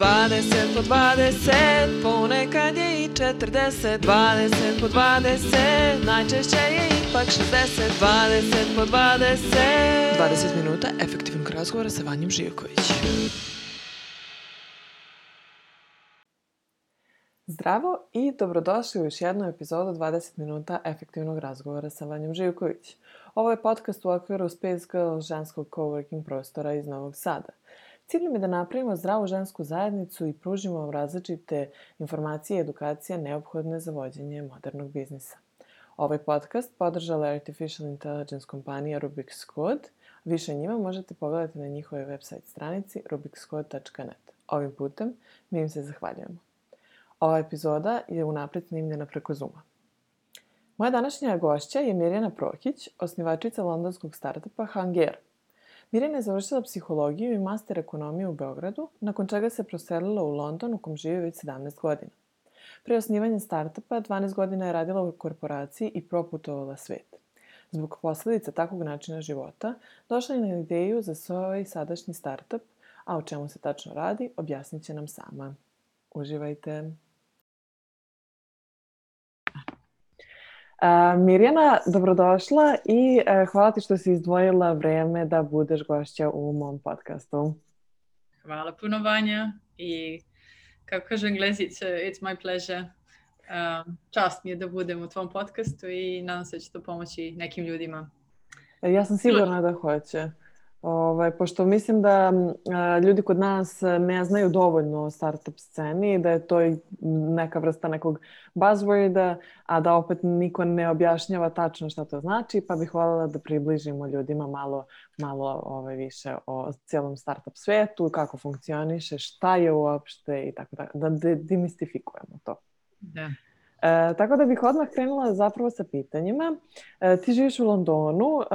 20 po 20, ponekad je i 40 20 po 20, najčešće je ipak 60 20 po 20 20 minuta efektivnog razgovora sa Vanjom Živković Zdravo i dobrodošli u još jednu epizodu 20 minuta efektivnog razgovora sa Vanjom Živković. Ovo je podcast u okviru Space Girl ženskog coworking prostora iz Novog Sada. Cilj je da napravimo zdravu žensku zajednicu i pružimo vam različite informacije i edukacije neophodne za vođenje modernog biznisa. Ovaj podcast podržala je Artificial Intelligence kompanija Rubik's Code. Više njima možete pogledati na njihovoj website stranici rubikscode.net. Ovim putem mi im se zahvaljujemo. Ova epizoda je unapred snimljena preko Zuma. Moja današnja gošća je Mirjana Prokić, osnivačica londonskog startupa Hangera – Mirjana je završila psihologiju i master ekonomiju u Beogradu, nakon čega se proselila u London u kom živi već 17 godina. Pre osnivanja startupa 12 godina je radila u korporaciji i proputovala svet. Zbog posledica takvog načina života, došla je na ideju za svoj sadašnji startup, a o čemu se tačno radi, objasnit će nam sama. Uživajte! Mirjana, dobrodošla i e, hvala ti što si izdvojila vreme da budeš gošća u mom podcastu. Hvala puno Vanja i kako kaže englesice, it's my pleasure. Čast mi je da budem u tvom podcastu i nadam se da će to pomoći nekim ljudima. Ja sam sigurna da hoće. Ovaj, pošto mislim da a, ljudi kod nas ne znaju dovoljno o startup sceni, da je to neka vrsta nekog buzzworda, a da opet niko ne objašnjava tačno šta to znači, pa bih voljela da približimo ljudima malo, malo ovaj, više o cijelom startup svetu, kako funkcioniše, šta je uopšte i tako da, da demistifikujemo to. Da. E, tako da bih odmah krenula zapravo sa pitanjima. E, ti živiš u Londonu e,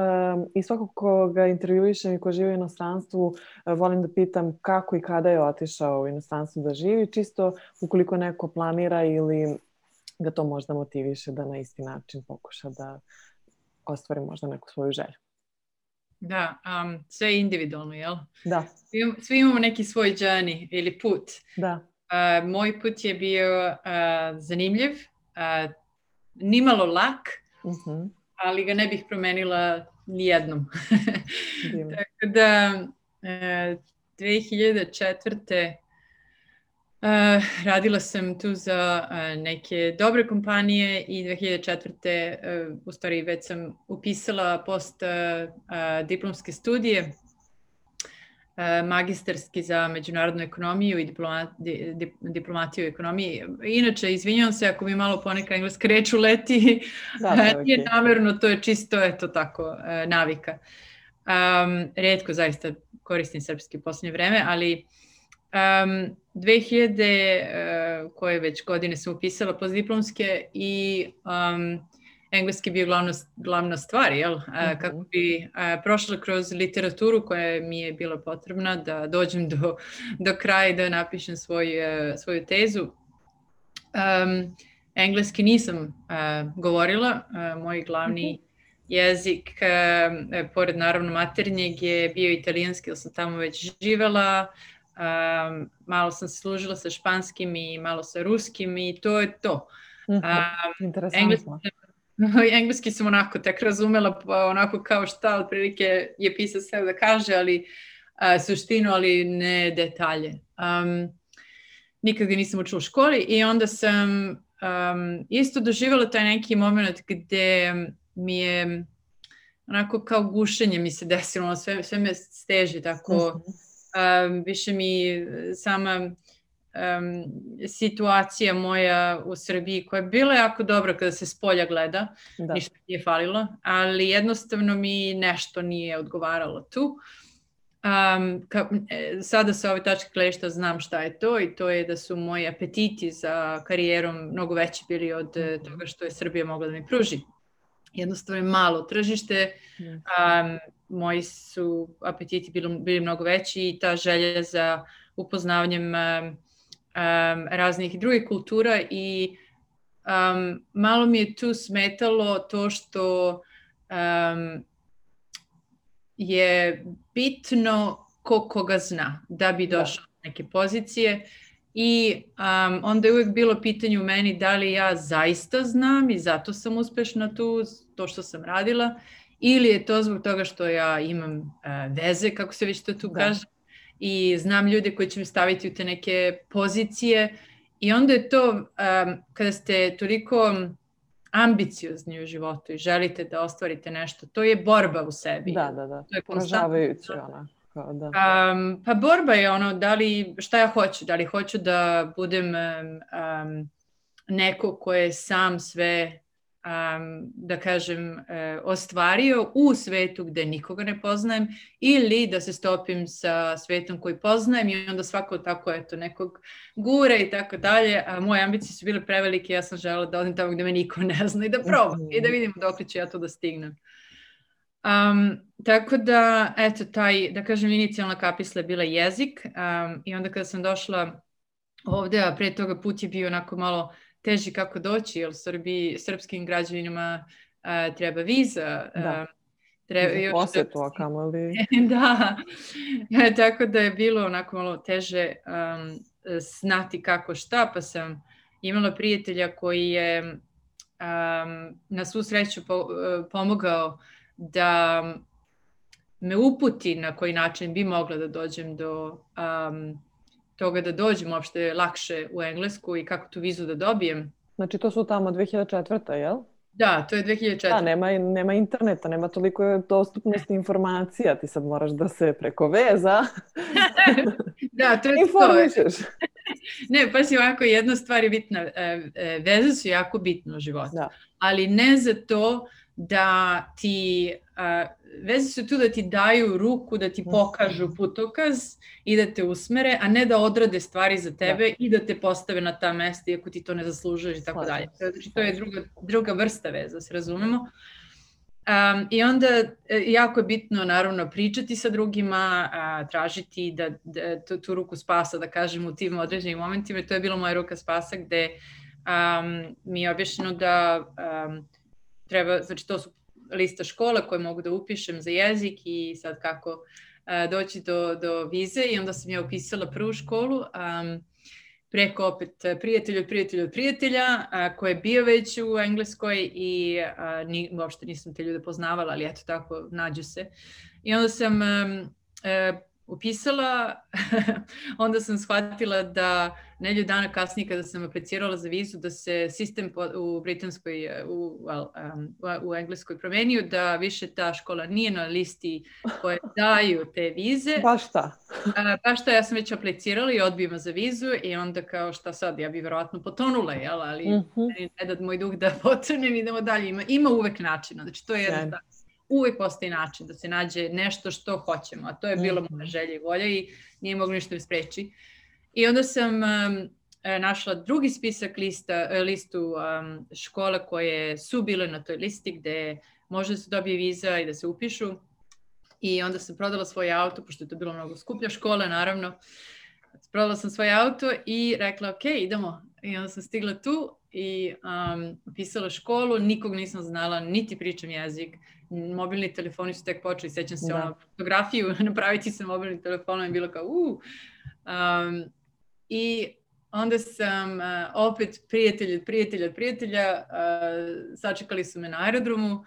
i svakog koga intervjuišem i ko živi u inostranstvu e, volim da pitam kako i kada je otišao u inostranstvu da živi, čisto ukoliko neko planira ili ga to možda motiviše da na isti način pokuša da ostvari možda neku svoju želju. Da, um, sve je individualno, jel? Da. Svi, svi imamo neki svoj journey ili put. Da. Uh, moj put je bio uh, zanimljiv, uh, nimalo lak, uh mhm. -huh. ali ga ne bih promenila nijednom. Tako da uh, 2004. Uh, radila sam tu za uh, neke dobre kompanije i 2004. Uh, u stvari već sam upisala post uh, uh, diplomske studije E, magistarski za međunarodnu ekonomiju i diploma, di, diplomatiju u ekonomiji. Inače, izvinjavam se ako mi malo poneka engleska reč uleti, da, da, nije okay. namerno, to je čisto, eto tako, e, navika. Um, redko zaista koristim srpski u poslednje vreme, ali um, 2000, uh, koje već godine sam upisala postdiplomske i um, engleski bio glavna, glavna stvar, jel? Mm -hmm. kako bi a, prošla kroz literaturu koja mi je bila potrebna da dođem do, do kraja i da napišem svoj, svoju tezu. Um, engleski nisam uh, govorila, uh, moj glavni -hmm. jezik, uh, pored naravno maternjeg, je bio italijanski, jer sam tamo već živela, um, malo sam služila sa španskim i malo sa ruskim i to je to. Um, Engleski engleski sam onako tek razumela pa onako kao šta otprilike je pisac sve da kaže, ali a, suštinu, ali ne detalje. Um, nikad ga nisam učila u školi i onda sam um, isto doživjela taj neki moment gde mi je onako kao gušenje mi se desilo, sve, sve me steži tako, um, više mi sama um, situacija moja u Srbiji koja je bila jako dobra kada se s polja gleda, da. ništa nije falilo, ali jednostavno mi nešto nije odgovaralo tu. Um, ka, e, sada sa ove tačke gledišta znam šta je to i to je da su moji apetiti za karijerom mnogo veći bili od mm -hmm. toga što je Srbija mogla da mi pruži. Jednostavno je malo tržište, um, moji su apetiti bili, bili mnogo veći i ta želja za upoznavanjem um, um, raznih drugih kultura i um, malo mi je tu smetalo to što um, je bitno ko koga zna da bi da. došao neke pozicije i um, onda je uvijek bilo pitanje u meni da li ja zaista znam i zato sam uspešna tu, to što sam radila, ili je to zbog toga što ja imam uh, veze, kako se već to tu da. kaže, i znam ljude koji će me staviti u te neke pozicije i onda je to, um, kada ste toliko ambiciozni u životu i želite da ostvarite nešto, to je borba u sebi. Da, da, da. To je poražavajuće ona. Da. Um, pa borba je ono, da li, šta ja hoću, da li hoću da budem um, neko ko je sam sve um, da kažem, uh, ostvario u svetu gde nikoga ne poznajem ili da se stopim sa svetom koji poznajem i onda svako tako eto nekog gure i tako dalje, a moje ambicije su bile prevelike, ja sam žela da odim tamo gde me niko ne zna i da probam i da vidim dok ću ja to da stignem. Um, tako da, eto, taj, da kažem, inicijalna kapisla je bila jezik um, i onda kada sam došla ovde, a pre toga put je bio onako malo teži kako doći, jer Srbi, srpskim građanima uh, treba viza. Da. Uh, treba, Za posjetu, a kamali... da, e, tako da je bilo onako malo teže um, znati kako šta, pa sam imala prijatelja koji je um, na svu sreću po, uh, pomogao da me uputi na koji način bi mogla da dođem do um, toga da dođem uopšte lakše u Englesku i kako tu vizu da dobijem. Znači to su tamo 2004. jel? Da, to je 2004. Da, nema, nema interneta, nema toliko dostupnosti informacija, ti sad moraš da se preko veza da, to je informišeš. To. ne, pa si ovako, jedna stvar je bitna, e, e, veze su jako bitne u životu, da. ali ne za to da ti, uh, veze su tu da ti daju ruku, da ti pokažu putokaz i da te usmere, a ne da odrade stvari za tebe da. i da te postave na ta mesta iako ti to ne zaslužuješ i tako dalje. Znači to je druga, druga vrsta veza, se razumemo. Um, I onda e, jako je bitno naravno pričati sa drugima, a, tražiti da, da tu, tu ruku spasa, da kažem, u tim određenim momentima. To je bila moja ruka spasa gde um, mi je objašnjeno da um, treba, znači to su lista škola koje mogu da upišem za jezik i sad kako uh, doći do, do vize i onda sam ja upisala prvu školu um, preko opet prijatelja od prijatelja od prijatelja uh, koji je bio već u Engleskoj i uh, ni, uopšte nisam te ljude poznavala, ali eto tako nađu se. I onda sam um, uh, upisala, onda sam shvatila da nedlju dana kasnije kada sam aplicirala za vizu da se sistem u britanskoj, u, well, um, u engleskoj promenio, da više ta škola nije na listi koje daju te vize. Baš šta? A, baš šta, ja sam već aplicirala i odbijemo za vizu i onda kao šta sad, ja bi verovatno potonula, jel, ali mm -hmm. ne da moj duh da potonem, idemo dalje. Ima, ima uvek načina, znači to je jedna uvek postoji način da se nađe nešto što hoćemo, a to je bilo moja mhm. želja i volja i nije moglo ništa da spreči. I onda sam um, našla drugi spisak lista, e, listu um, škola koje su bile na toj listi gde može da se dobije viza i da se upišu. I onda sam prodala svoj auto, pošto je to bilo mnogo skuplja škola, naravno. Prodala sam svoj auto i rekla, ok, idemo. I onda sam stigla tu i um, pisala školu, nikog nisam znala, niti pričam jezik, mobilni telefoni su tek počeli, sećam se da. ono, fotografiju napraviti sa mobilnim telefonom i bilo kao uh. Um, I onda sam uh, opet prijatelj od prijatelja od prijatelja, uh, sačekali su me na aerodromu,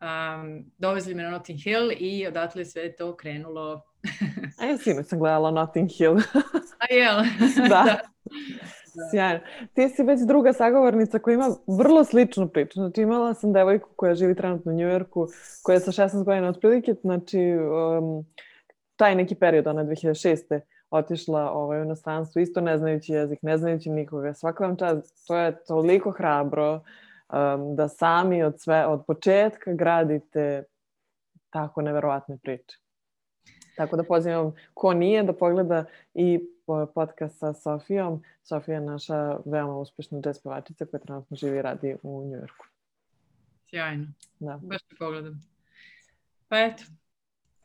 um, dovezli me na Notting Hill i odatle sve to krenulo. A ja sinoć sam gledala Notting Hill. A jel? da. da. Da. Sjajno. Ti si već druga sagovornica koja ima vrlo sličnu priču. Znači imala sam devojku koja živi trenutno u Njujorku, koja je sa 16 godina otprilike, znači um, taj neki period, ona 2006 otišla ovaj, u inostranstvo, isto ne znajući jezik, ne znajući nikoga. Svaka vam čast, to je toliko hrabro um, da sami od sve, od početka gradite tako neverovatne priče. Tako da pozivam ko nije da pogleda i podcast sa Sofijom. Sofija je naša veoma uspešna jazz pevačica koja trenutno živi i radi u Njujorku. Sjajno. Da. Baš te pogledam. Pa eto,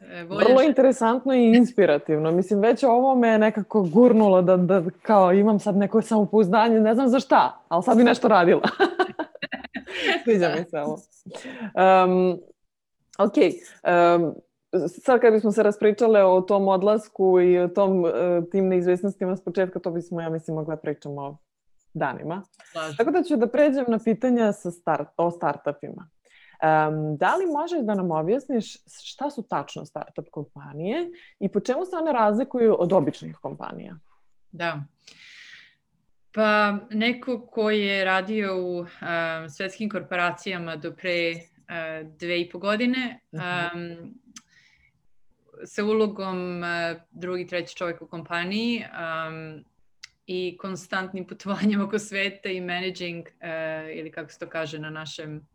E, Vrlo interesantno i inspirativno. Mislim, već ovo me nekako gurnulo da, da kao imam sad neko samopouzdanje, ne znam za šta, ali sad bi nešto radila. Sviđa mi se ovo. Um, ok, um, sad kad bismo se raspričale o tom odlasku i o tom, uh, tim neizvesnostima s početka, to bismo, ja mislim, mogla da pričamo danima. Slažem. Tako da ću da pređem na pitanja sa start, o startupima. Um, da li možeš da nam objasniš šta su tačno startup kompanije i po čemu se one razlikuju od običnih kompanija? Da. Pa neko ko je radio u um, svetskim korporacijama do pre uh, dve i po godine, um, sa ulogom uh, drugi, treći čovjek u kompaniji um, i konstantnim putovanjem oko sveta i managing, uh, ili kako se to kaže na našem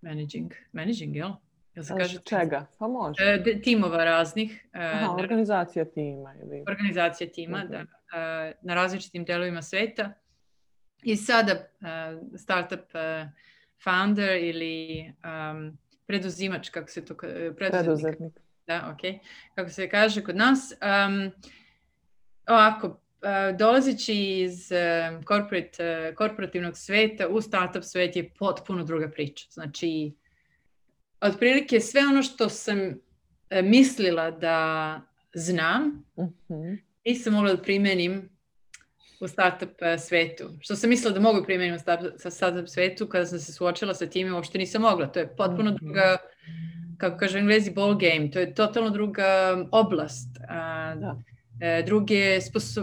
managing, managing, jel? Jel se kaže čega? Pa može. E, timova raznih. E, Aha, organizacija tima. Ili... Organizacija tima, okay. da. E, na različitim delovima sveta. I sada uh, startup uh, founder ili um, preduzimač, kako se to kaže? Preduzetnik. Da, ok. Kako se kaže kod nas. Um, ovako, dolazeći iz corporate, korporativnog sveta u startup svet je potpuno druga priča. Znači, otprilike sve ono što sam e, mislila da znam, uh mhm. -huh. nisam mogla da primenim u startup e, svetu. Što sam mislila da mogu da primenim u startup svetu, kada sam se suočila sa time, uopšte nisam mogla. To je potpuno uh mhm. -huh. druga, kako kaže englezi, ball game. To je totalno druga oblast. A, da E, druge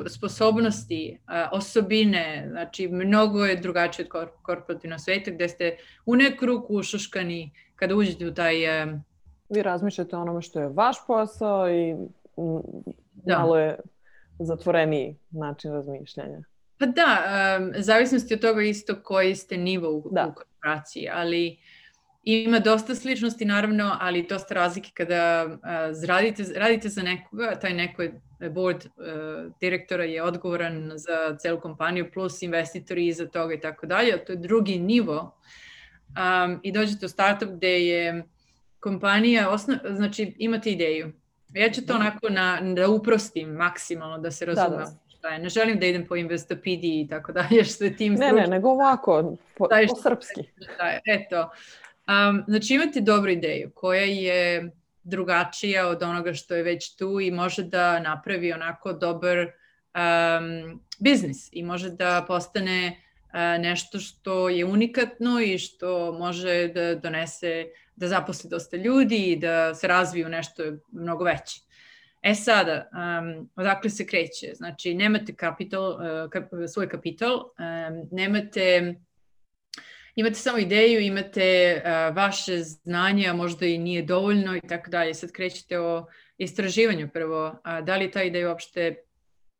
sposobnosti, osobine, znači mnogo je drugačije od korporativnog sveta gde ste u neku ruku ušuškani kada uđete u taj... E, Vi razmišljate o onome što je vaš posao i da. malo je zatvoreniji način razmišljanja. Pa da, um, zavisnosti od toga isto koji ste nivo u, da. u korporaciji, ali ima dosta sličnosti naravno, ali dosta razlike kada uh, radite, radite za nekoga, taj neko je board uh, direktora je odgovoran za celu kompaniju, plus investitori iza toga i tako dalje, to je drugi nivo. Um, I dođete u startup gde je kompanija, osno, znači imate ideju. Ja ću to da. onako na, da uprostim maksimalno, da se razumem. Da, da. Šta je. Ne želim da idem po Investopediji i tako dalje, što je tim Ne, ne, nego ovako, po, po srpski. Šta je, eto. Um, znači imate dobru ideju koja je drugačija od onoga što je već tu i može da napravi onako dobar um, biznis i može da postane uh, nešto što je unikatno i što može da donese, da zaposli dosta ljudi i da se razviju nešto mnogo veće. E sada, um, odakle se kreće? Znači, nemate kapital, uh, kap, svoj kapital, um, nemate imate samo ideju, imate uh, vaše znanje, a možda i nije dovoljno i tako dalje. Sad krećete o istraživanju prvo, a da li ta ideja uopšte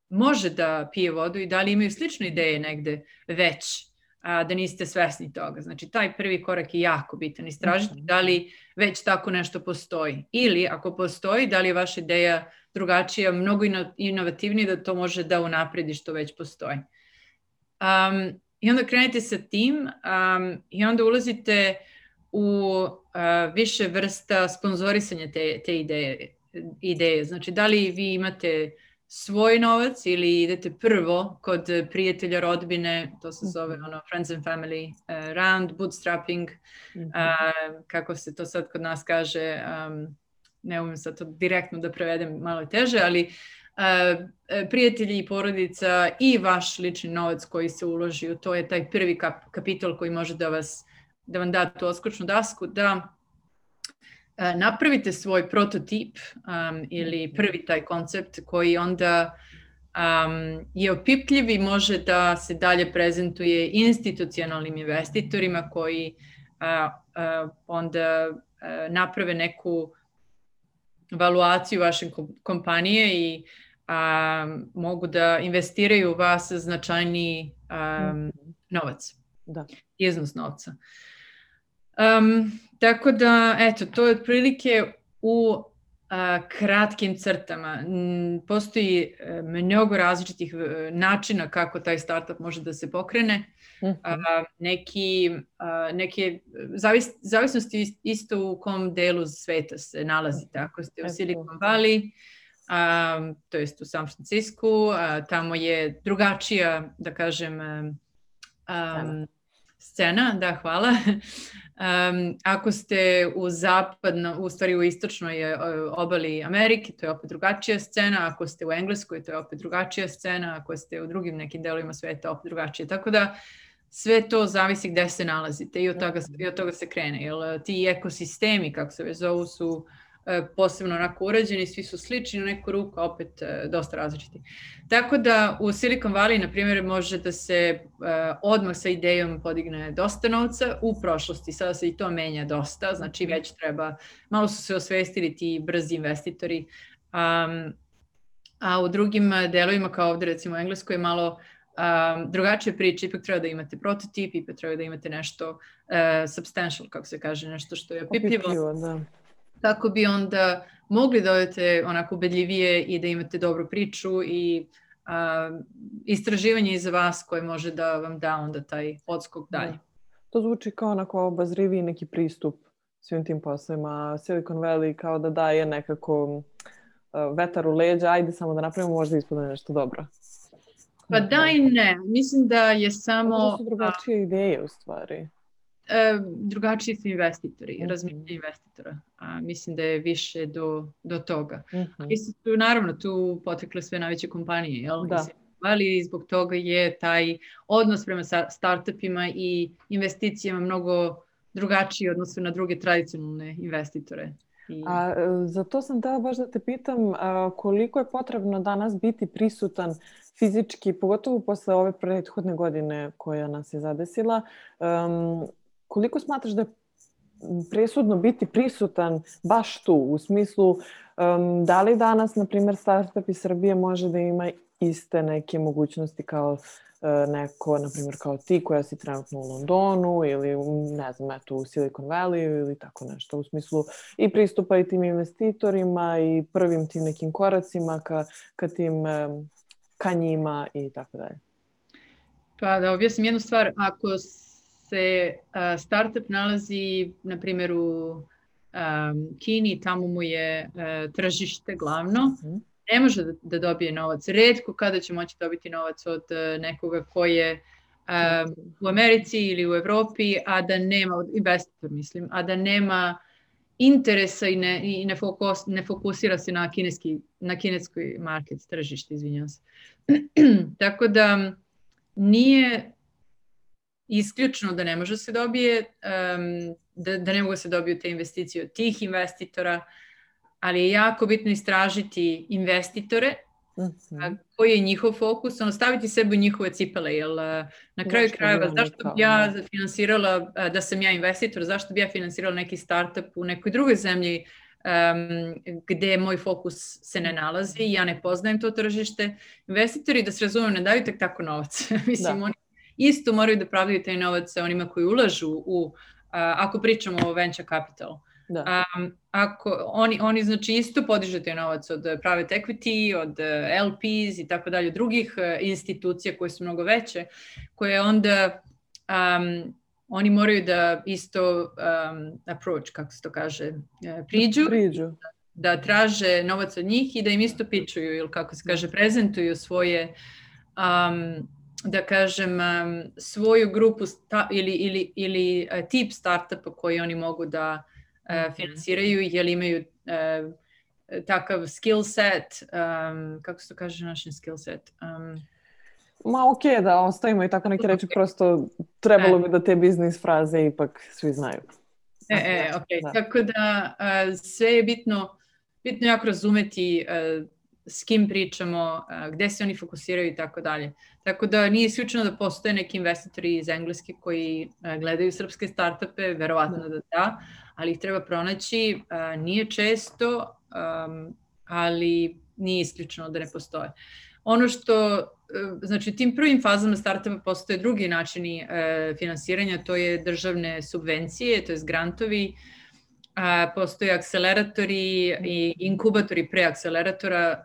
može da pije vodu i da li imaju slične ideje negde već, a, da niste svesni toga. Znači, taj prvi korak je jako bitan. Istražite mhm. da li već tako nešto postoji. Ili, ako postoji, da li je vaša ideja drugačija, mnogo inovativnija da to može da unapredi što već postoji. Um, I onda krenete sa tim um, i onda ulazite u uh, više vrsta sponzorisanja te, te ideje, ideje. Znači, da li vi imate svoj novac ili idete prvo kod prijatelja rodbine, to se zove mhm. ono friends and family uh, round, bootstrapping, mm -hmm. uh, kako se to sad kod nas kaže, um, ne umem sad to direktno da prevedem, malo teže, ali E, prijatelji i porodica i vaš lični novac koji se uloži u to je taj prvi kap, kapital koji može da vas da vam da tu oskočnu dasku da e, napravite svoj prototip um, ili prvi taj koncept koji onda um, je opipljiv i može da se dalje prezentuje institucionalnim investitorima koji uh, uh, onda uh, naprave neku valuaciju vaše kompanije i a, mogu da investiraju u vas značajni um, novac. Da. Iznos novca. Um, tako da, eto, to je otprilike u a, kratkim crtama. Postoji e, mnogo različitih e, načina kako taj startup može da se pokrene. -huh. a, neki, a, neke zavis, zavisnosti isto u kom delu sveta se nalazite. Ako ste u Silicon Valley, um, to jest u San Francisku, uh, tamo je drugačija, da kažem, um, scena, da, hvala. Um, ako ste u zapadno, u stvari u istočnoj obali Amerike, to je opet drugačija scena, ako ste u Engleskoj, to je opet drugačija scena, ako ste u drugim nekim delovima sveta, opet drugačije. Tako da sve to zavisi gde se nalazite i od toga, i od toga se krene. Jer ti ekosistemi, kako se već zovu, su E, posebno onako urađeni, svi su slični u neku ruku, opet e, dosta različiti. Tako da u Silicon Valley, na primjer, može da se e, odmah sa idejom podigne dosta novca u prošlosti, sada se i to menja dosta, znači mhm. već treba, malo su se osvestili ti brzi investitori, um, a u drugim delovima kao ovde recimo u Engleskoj je malo um, drugačije priče, ipak treba da imate prototip, ipak treba da imate nešto uh, substantial, kako se kaže, nešto što je opipljivo. Opipljivo, da kako bi onda mogli da odete onako ubedljivije i da imate dobru priču i a, istraživanje iza vas koje može da vam da onda taj odskok da. dalje. Da. To zvuči kao onako obazrivi neki pristup svim tim poslovima. Silicon Valley kao da daje nekako vetar u leđa, ajde samo da napravimo možda ispodne nešto dobro. Pa da i ne. Mislim da je samo... To su drugačije ideje u stvari. E, drugačiji su investitori, mm -hmm. razmišljanje investitora. A, mislim da je više do, do toga. Mm -hmm. Su tu, naravno, tu potekle sve najveće kompanije, jel? Da. ali zbog toga je taj odnos prema startupima i investicijama mnogo drugačiji odnosu na druge tradicionalne investitore. I... A, e, za to sam da baš da te pitam a, koliko je potrebno danas biti prisutan fizički, pogotovo posle ove prethodne godine koja nas je zadesila, um, koliko smatraš da je presudno biti prisutan baš tu, u smislu um, da li danas, na primjer, startup iz Srbije može da ima iste neke mogućnosti kao uh, neko, na primjer, kao ti koja si trenutno u Londonu ili, ne znam, eto, u Silicon Valley ili tako nešto, u smislu i pristupa i tim investitorima i prvim tim nekim koracima ka, ka tim um, ka njima i tako dalje. Pa da objasnim jednu stvar, ako se uh, startup nalazi, na primjer, u um, Kini, tamo mu je uh, tržište glavno, ne može da, da dobije novac. Redko kada će moći dobiti novac od uh, nekoga ko je um, u Americi ili u Evropi, a da nema, investitor mislim, a da nema interesa i ne, i ne, fokus, ne fokusira se na, kineski, na kineskoj market, tržište, izvinjam se. Tako da nije isključno da ne može se dobije, um, da, da ne mogu da se dobiju te investicije od tih investitora, ali je jako bitno istražiti investitore, mm -hmm. koji je njihov fokus, ono staviti sebe u njihove cipele, jer na kraju Nešto krajeva zašto bi ja da. finansirala, da sam ja investitor, zašto bi ja finansirala neki startup u nekoj drugoj zemlji um, gde moj fokus se ne nalazi, ja ne poznajem to tržište. Investitori, da se razumem, ne daju tek tako novac. Mislim, da. oni isto moraju da pravdaju taj novac sa onima koji ulažu u, uh, ako pričamo o venture capital. Da. Um, ako oni, oni znači isto podižu taj novac od private equity, od LPs i tako dalje, drugih uh, institucija koje su mnogo veće, koje onda um, oni moraju da isto um, approach, kako se to kaže, priđu, priđu. da traže novac od njih i da im isto pičuju ili kako se kaže, prezentuju svoje um, da kažem, svoju grupu sta, ili, ili, ili e, tip startupa koji oni mogu da uh, finansiraju, jer imaju uh, takav skill set, um, kako se to kaže našem skill set? Um, Ma ok da ostavimo i tako neke reči, okay. prosto trebalo e. bi da te biznis fraze ipak svi znaju. E, e, ok. Da. Tako da uh, sve je bitno, bitno jako razumeti uh, s kim pričamo, gde se oni fokusiraju i tako dalje. Tako da nije isključeno da postoje neki investitori iz Engleske koji gledaju srpske startupe, verovatno da da, ali ih treba pronaći. Nije često, ali nije isključeno da ne postoje. Ono što, znači tim prvim fazama startupa postoje drugi načini finansiranja, to je državne subvencije, to je grantovi, postoje akceleratori i inkubatori pre akceleratora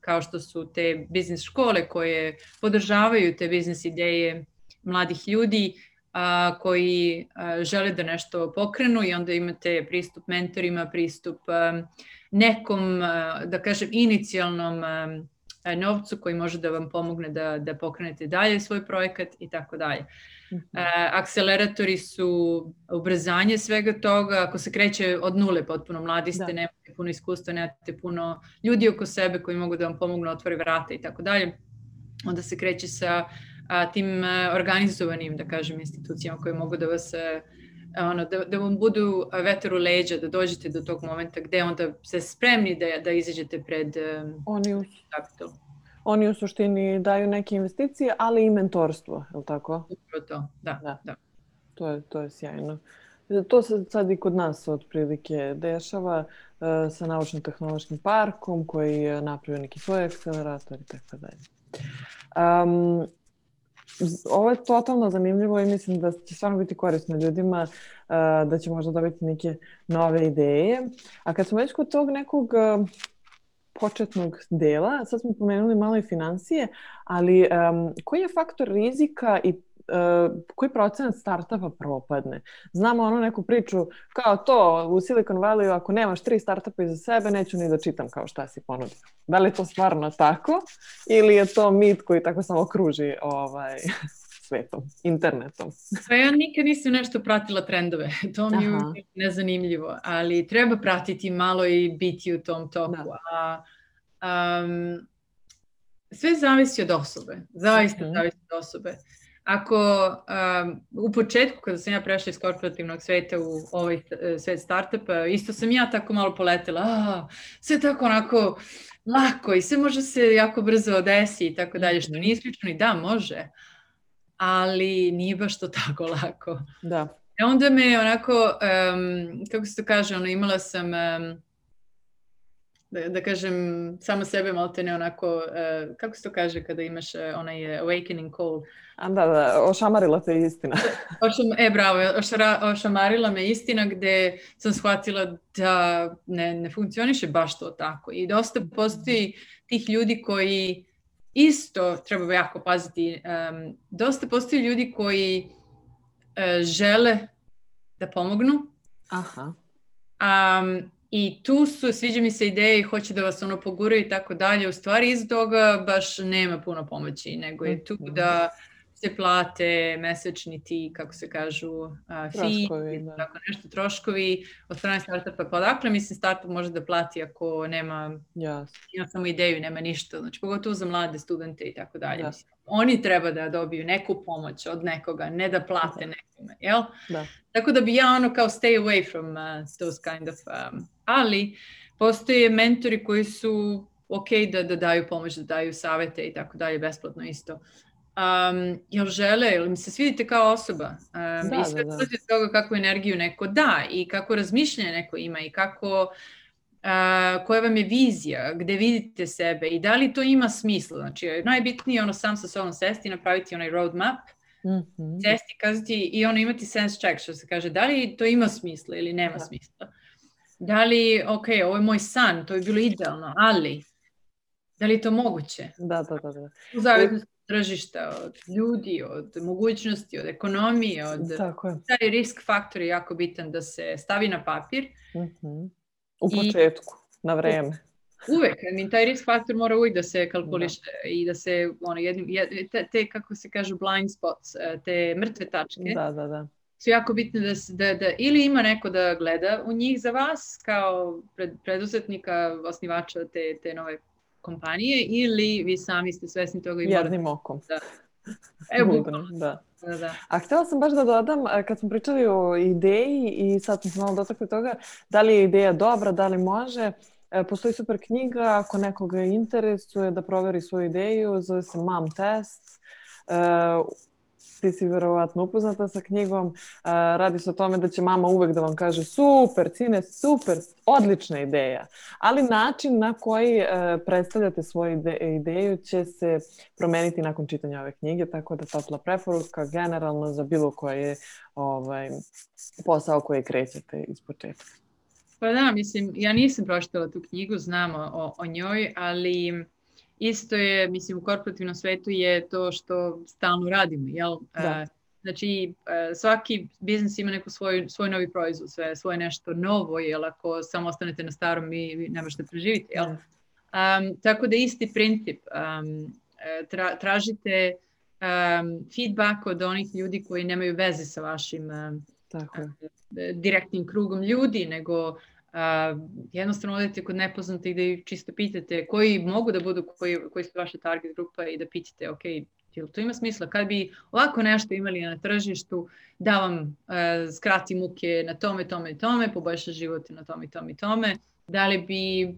kao što su te biznis škole koje podržavaju te biznis ideje mladih ljudi a, koji a, žele da nešto pokrenu i onda imate pristup mentorima, pristup a, nekom, a, da kažem, inicijalnom a, novcu koji može da vam pomogne da, da pokrenete dalje svoj projekat i tako dalje. Mhm. Akceleratori su ubrzanje svega toga, ako se kreće od nule potpuno, mladi ste, da. nemate puno iskustva, nemate puno ljudi oko sebe koji mogu da vam pomognu da otvori vrata i tako dalje, onda se kreće sa a, tim organizovanim, da kažem, institucijama koje mogu da vas ono, da, da vam budu vetar u leđa, da dođete do tog momenta gde onda ste spremni da, da izađete pred oni u, kapital. Oni u suštini daju neke investicije, ali i mentorstvo, je li tako? Upravo to, da, da. da. To, je, to je sjajno. To se sad i kod nas otprilike dešava uh, sa naučno-tehnološkim parkom koji je napravio neki svoj akcelerator i tako dalje. Um, ovo je totalno zanimljivo i mislim da će stvarno biti korisno ljudima, da će možda dobiti neke nove ideje. A kad smo već kod tog nekog početnog dela, sad smo pomenuli malo i financije, ali um, koji je faktor rizika i uh, koji procenat startupa propadne. Znamo ono neku priču kao to u Silicon Valley ako nemaš tri startupa iza sebe neću ni da čitam kao šta si ponudio. Da li je to stvarno tako ili je to mit koji tako samo kruži ovaj, svetom, internetom? Pa ja nikad nisam nešto pratila trendove. To mi je nezanimljivo, ali treba pratiti malo i biti u tom toku. Da. A, um, sve zavisi od osobe. Zaista mm zavisi od osobe. Ako um, u početku kada sam ja prešla iz korporativnog sveta u ovaj e, svet startupa, isto sam ja tako malo poletela, a, sve tako onako lako i sve može se jako brzo desi i tako dalje, što mhm. nije isključeno i da, može, ali nije baš to tako lako. Da. E onda me onako, um, kako se to kaže, ono, imala sam um, da, da kažem, samo sebe malo te ne onako, uh, kako se to kaže kada imaš uh, onaj awakening call? A da, da, ošamarila te istina. Ošam, e, bravo, ošara, ošamarila me istina gde sam shvatila da ne, ne funkcioniše baš to tako. I dosta postoji tih ljudi koji isto treba jako paziti. Um, dosta postoji ljudi koji uh, žele da pomognu. Aha. Um, I tu su, sviđa mi se ideje i hoće da vas ono poguraju i tako dalje. U stvari iz toga baš nema puno pomoći, nego je tu mhm. da se plate mesečni ti, kako se kažu, uh, fee, da. tako nešto, troškovi od strane startupa. Pa odakle, mislim, startup može da plati ako nema, yes. ima samo ideju, nema ništa. Znači, pogotovo za mlade studente i tako dalje. Da. Oni treba da dobiju neku pomoć od nekoga, ne da plate da. nekome, jel? Da. Tako da bi ja ono kao stay away from uh, those kind of um, ali postoje mentori koji su ok da, da daju pomoć, da daju savete i tako dalje, besplatno isto. Um, jel žele, jel mi se svidite kao osoba um, da, i sve da, da. toga kakvu energiju neko da i kako razmišljanje neko ima i kako uh, koja vam je vizija, gde vidite sebe i da li to ima smisla. Znači, najbitnije ono sam sa sobom sesti i napraviti onaj roadmap, mm -hmm. sesti, kazati i ono imati sense check, što se kaže, da li to ima smisla ili nema da. smisla da li, ok, ovo je moj san, to je bilo idealno, ali da li je to moguće? Da, da, da. da. U zavisnosti tržišta, od ljudi, od mogućnosti, od ekonomije, od... Tako je. Taj risk faktor je jako bitan da se stavi na papir. Mm -hmm. U početku, I... na vreme. Uvek, mi taj risk faktor mora uvijek da se kalkuliše da. i da se, ono, jednim, te, te, kako se kažu, blind spots, e, te mrtve tačke. Da, da, da su jako bitne da, da, da ili ima neko da gleda u njih za vas kao pred, preduzetnika, osnivača te, te nove kompanije ili vi sami ste svesni toga i Jednim okom. Da. Evo, bukvalno. Da. Da, da. A htela sam baš da dodam, kad smo pričali o ideji i sad smo se malo dotakli toga, da li je ideja dobra, da li može, e, postoji super knjiga, ako nekoga interesuje da proveri svoju ideju, zove se Mom Test. Ti si verovatno upoznata sa knjigom, radi se o tome da će mama uvek da vam kaže super, cine, super, odlična ideja. Ali način na koji e, predstavljate svoju ideju će se promeniti nakon čitanja ove knjige, tako da topla preporuka generalno za bilo koje ovaj, posao koji krećete iz početka. Pa da, mislim, ja nisam pročitala tu knjigu, znam o, o njoj, ali isto je, mislim, u korporativnom svetu je to što stalno radimo, jel? Da. Znači, svaki biznis ima neku svoj, svoj novi proizvod, sve, svoje nešto novo, jel? Ako samo ostanete na starom, vi, ne možete preživiti, jel? Um, tako da isti princip. Um, tra, tražite um, feedback od onih ljudi koji nemaju veze sa vašim um, Tako. Uh, direktnim krugom ljudi, nego uh, jednostavno odete kod nepoznatih da ih čisto pitate koji mogu da budu, koji, koji su vaša target grupa i da pitate, ok, jel to ima smisla? Kad bi ovako nešto imali na tržištu, da vam uh, skrati muke na tome, tome tome, poboljša život na tome tome tome, da li bi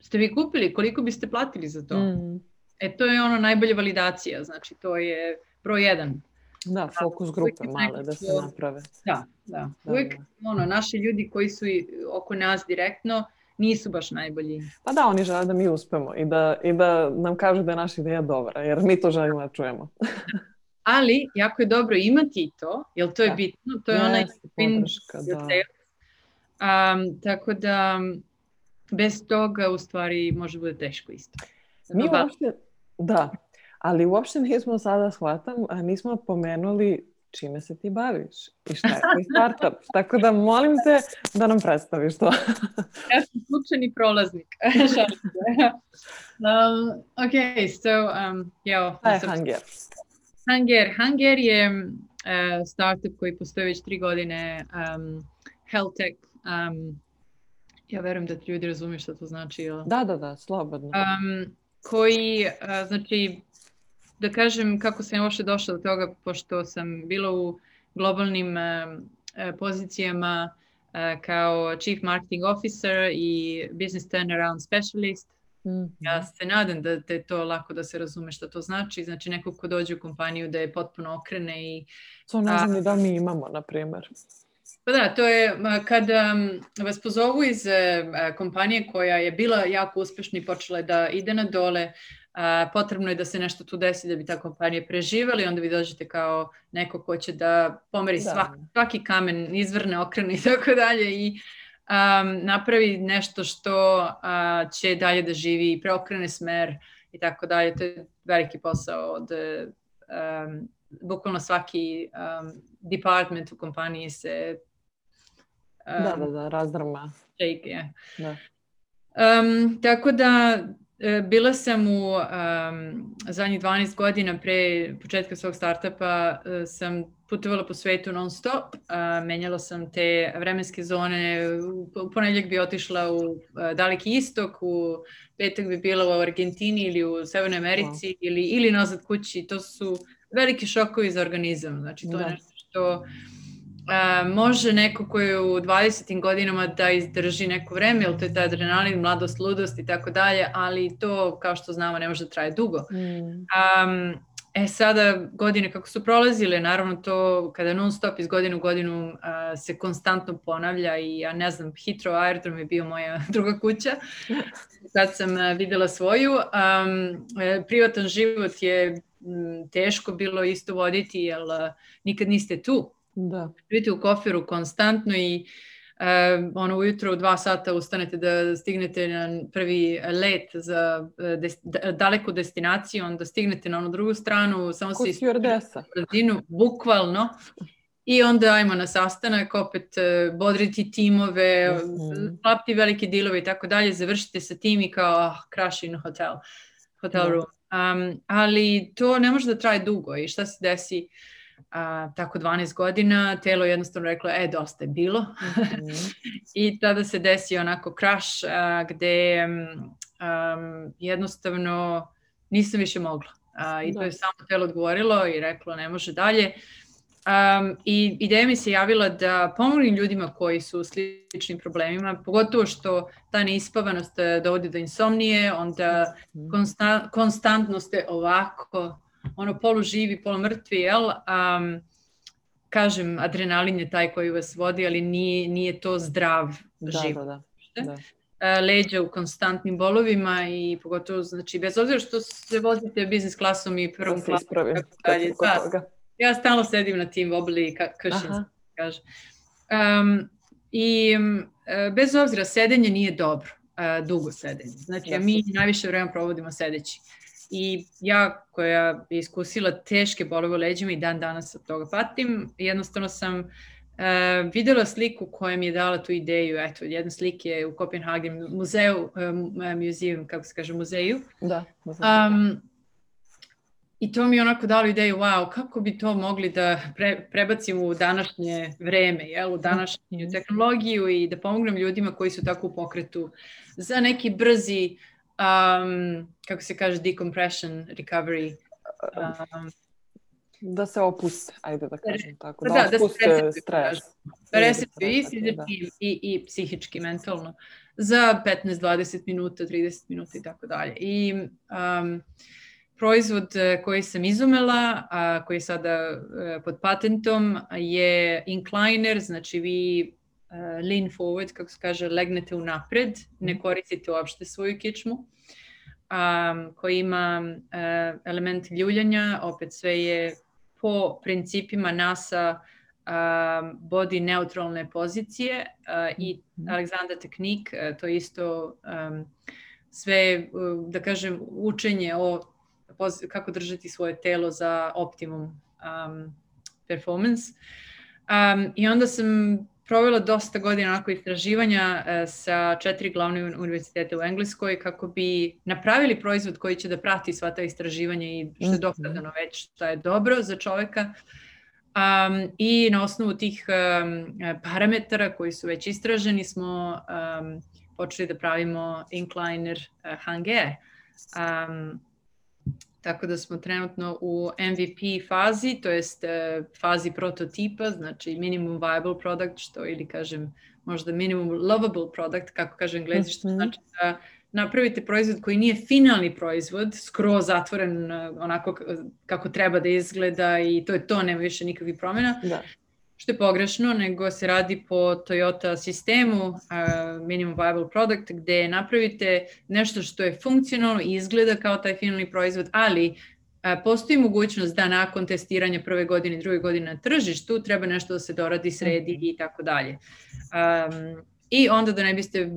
ste vi kupili, koliko biste platili za to? Mm. E, to je ono najbolja validacija, znači to je broj jedan. Da, fokus grupe male da se naprave. Da, da. da Uvijek da. ono, naši ljudi koji su oko nas direktno nisu baš najbolji. Pa da, oni žele da mi uspemo i da, i da nam kažu da je naša ideja dobra, jer mi to želimo da čujemo. Ali, jako je dobro imati to, jer to je da. bitno, to je yes, onaj podrška, da. Um, tako da, bez toga u stvari može bude teško isto. Mi uopšte, da, ali uopšte nismo sada shvatam, a nismo pomenuli čime se ti baviš i šta je tvoj startup. Tako da molim te da nam predstaviš to. ja sam slučajni prolaznik. um, ok, so, um, jeo. Šta je Hanger? Hanger. Hanger je uh, startup koji postoji već tri godine. Um, health tech. Um, ja verujem da ti ljudi razumiju što to znači. Ili? Da, da, da, slobodno. Um, koji, uh, znači, da kažem kako sam uopšte došla do toga, pošto sam bila u globalnim uh, pozicijama uh, kao Chief Marketing Officer i Business Turnaround Specialist. Mm -hmm. Ja se nadam da te to lako da se razume šta to znači. Znači neko ko dođe u kompaniju da je potpuno okrene i... To ne znam ni da mi imamo, na primjer. Pa da, to je kad um, vas pozovu iz kompanije koja je bila jako uspešna i počela da ide na dole, a, potrebno je da se nešto tu desi da bi ta kompanija preživela i onda vi dođete kao neko ko će da pomeri da. Svak, svaki kamen, izvrne, okrene i tako dalje i um, napravi nešto što uh, će dalje da živi i preokrene smer i tako dalje. To je veliki posao od um, bukvalno svaki um, department u kompaniji se um, da, da, da, razdrama. Shake, yeah. da. Um, tako da bila sam u um, zadnjih 12 godina pre početka svog startupa uh, sam putovala po svetu non stop, uh, menjala sam te vremenske zone, u ponedljak bi otišla u uh, daleki istok, u petak bi bila u Argentini ili u Severnoj Americi wow. ili, ili nazad kući, to su veliki šokovi za organizam, znači to da. je nešto što Uh, može neko koji je u 20. godinama da izdrži neko vreme, ili to je taj adrenalin, mladost, ludost i tako dalje, ali to, kao što znamo, ne može da traje dugo. Mm. Um, e sada, godine kako su prolazile, naravno to kada non stop iz godine u godinu uh, se konstantno ponavlja i ja ne znam, Hitro Aerodrom je bio moja druga kuća, sad sam uh, videla svoju. Um, privatan život je m, teško bilo isto voditi, jer nikad niste tu Da. Živite u koferu konstantno i uh, ono ujutro u dva sata ustanete da stignete na prvi let za e, des, daleku destinaciju, onda stignete na onu drugu stranu, samo se ispredesa. bukvalno. I onda ajmo na sastanak, opet uh, bodriti timove, mm -hmm. klapti velike dilove i tako dalje, završite sa tim i kao ah, crash in hotel, hotel da. room. Um, ali to ne može da traje dugo i šta se desi? Uh, a, tako 12 godina, telo jednostavno reklo, e, dosta je bilo. -hmm. I tada se desi onako crash a, gde um, jednostavno nisam više mogla. A, I da. to je samo telo odgovorilo i reklo, ne može dalje. Um, I ideja mi se javila da pomoglim ljudima koji su u sličnim problemima, pogotovo što ta neispavanost e, dovodi do insomnije, onda mhm. konsta, konstantno ste ovako ono polu živi, polu mrtvi, jel? Um, kažem, adrenalin je taj koji vas vodi, ali nije, nije to zdrav da, život. Da, da, da. Uh, leđa u konstantnim bolovima i pogotovo, znači, bez obzira što se vozite biznis klasom i prvom klasom. Ispravim, dalje, da, ja stalno sedim na tim wobly cushions, kaže. Um, I um, bez obzira, sedenje nije dobro, uh, dugo sedenje. Znači, ja, mi najviše vremena provodimo sedeći. I ja koja je iskusila teške bolove u leđima i dan danas od toga patim, jednostavno sam uh, videla sliku koja mi je dala tu ideju. Eto, jedna slike je u Kopenhagen, muzeu, um, muzeum, kako se kaže, muzeju. Da. Um, I to mi je onako dalo ideju, wow, kako bi to mogli da pre, prebacimo u današnje vreme, jel, u današnju mhm. tehnologiju i da pomognem ljudima koji su tako u pokretu za neki brzi, um, kako se kaže, decompression, recovery. Um, da se opuste, ajde da kažem tako. Da, da, da se stres. Da resetuju i fizički da. i, i psihički, mentalno. Za 15, 20 minuta, 30 minuta i tako dalje. I um, proizvod e, koji sam izumela, a koji je sada e, pod patentom, je incliner, znači vi lean forward, kako se kaže, legnete u napred, ne mhm. koristite uopšte svoju kičmu, um, koji ima uh, element ljuljanja, opet sve je po principima NASA um, body neutralne pozicije uh, i mhm. Alexander tehnik, uh, to je isto um, sve, uh, da kažem, učenje o kako držati svoje telo za optimum um, performance. Um, I onda sam provela dosta godina onako istraživanja uh, sa četiri glavne univerzitete u Engleskoj kako bi napravili proizvod koji će da prati sva ta istraživanja i što je mhm. dokazano već šta je dobro za čoveka. Um, I na osnovu tih um, parametara koji su već istraženi smo um, počeli da pravimo incliner uh, hange. Um, Tako da smo trenutno u MVP fazi, to jest e, fazi prototipa, znači minimum viable product, što ili kažem možda minimum lovable product, kako kaže englezi, što mhm. znači da napravite proizvod koji nije finalni proizvod, skroz zatvoren e, onako kako treba da izgleda i to je to, nema više nikakvih promjena, da što je pogrešno, nego se radi po Toyota sistemu uh, minimum viable product gde napravite nešto što je funkcionalno i izgleda kao taj finalni proizvod, ali postoji mogućnost da nakon testiranja prve godine i druge godine na tržištu treba nešto da se doradi, sredi mhm. i tako dalje. Um, I onda da ne biste uh,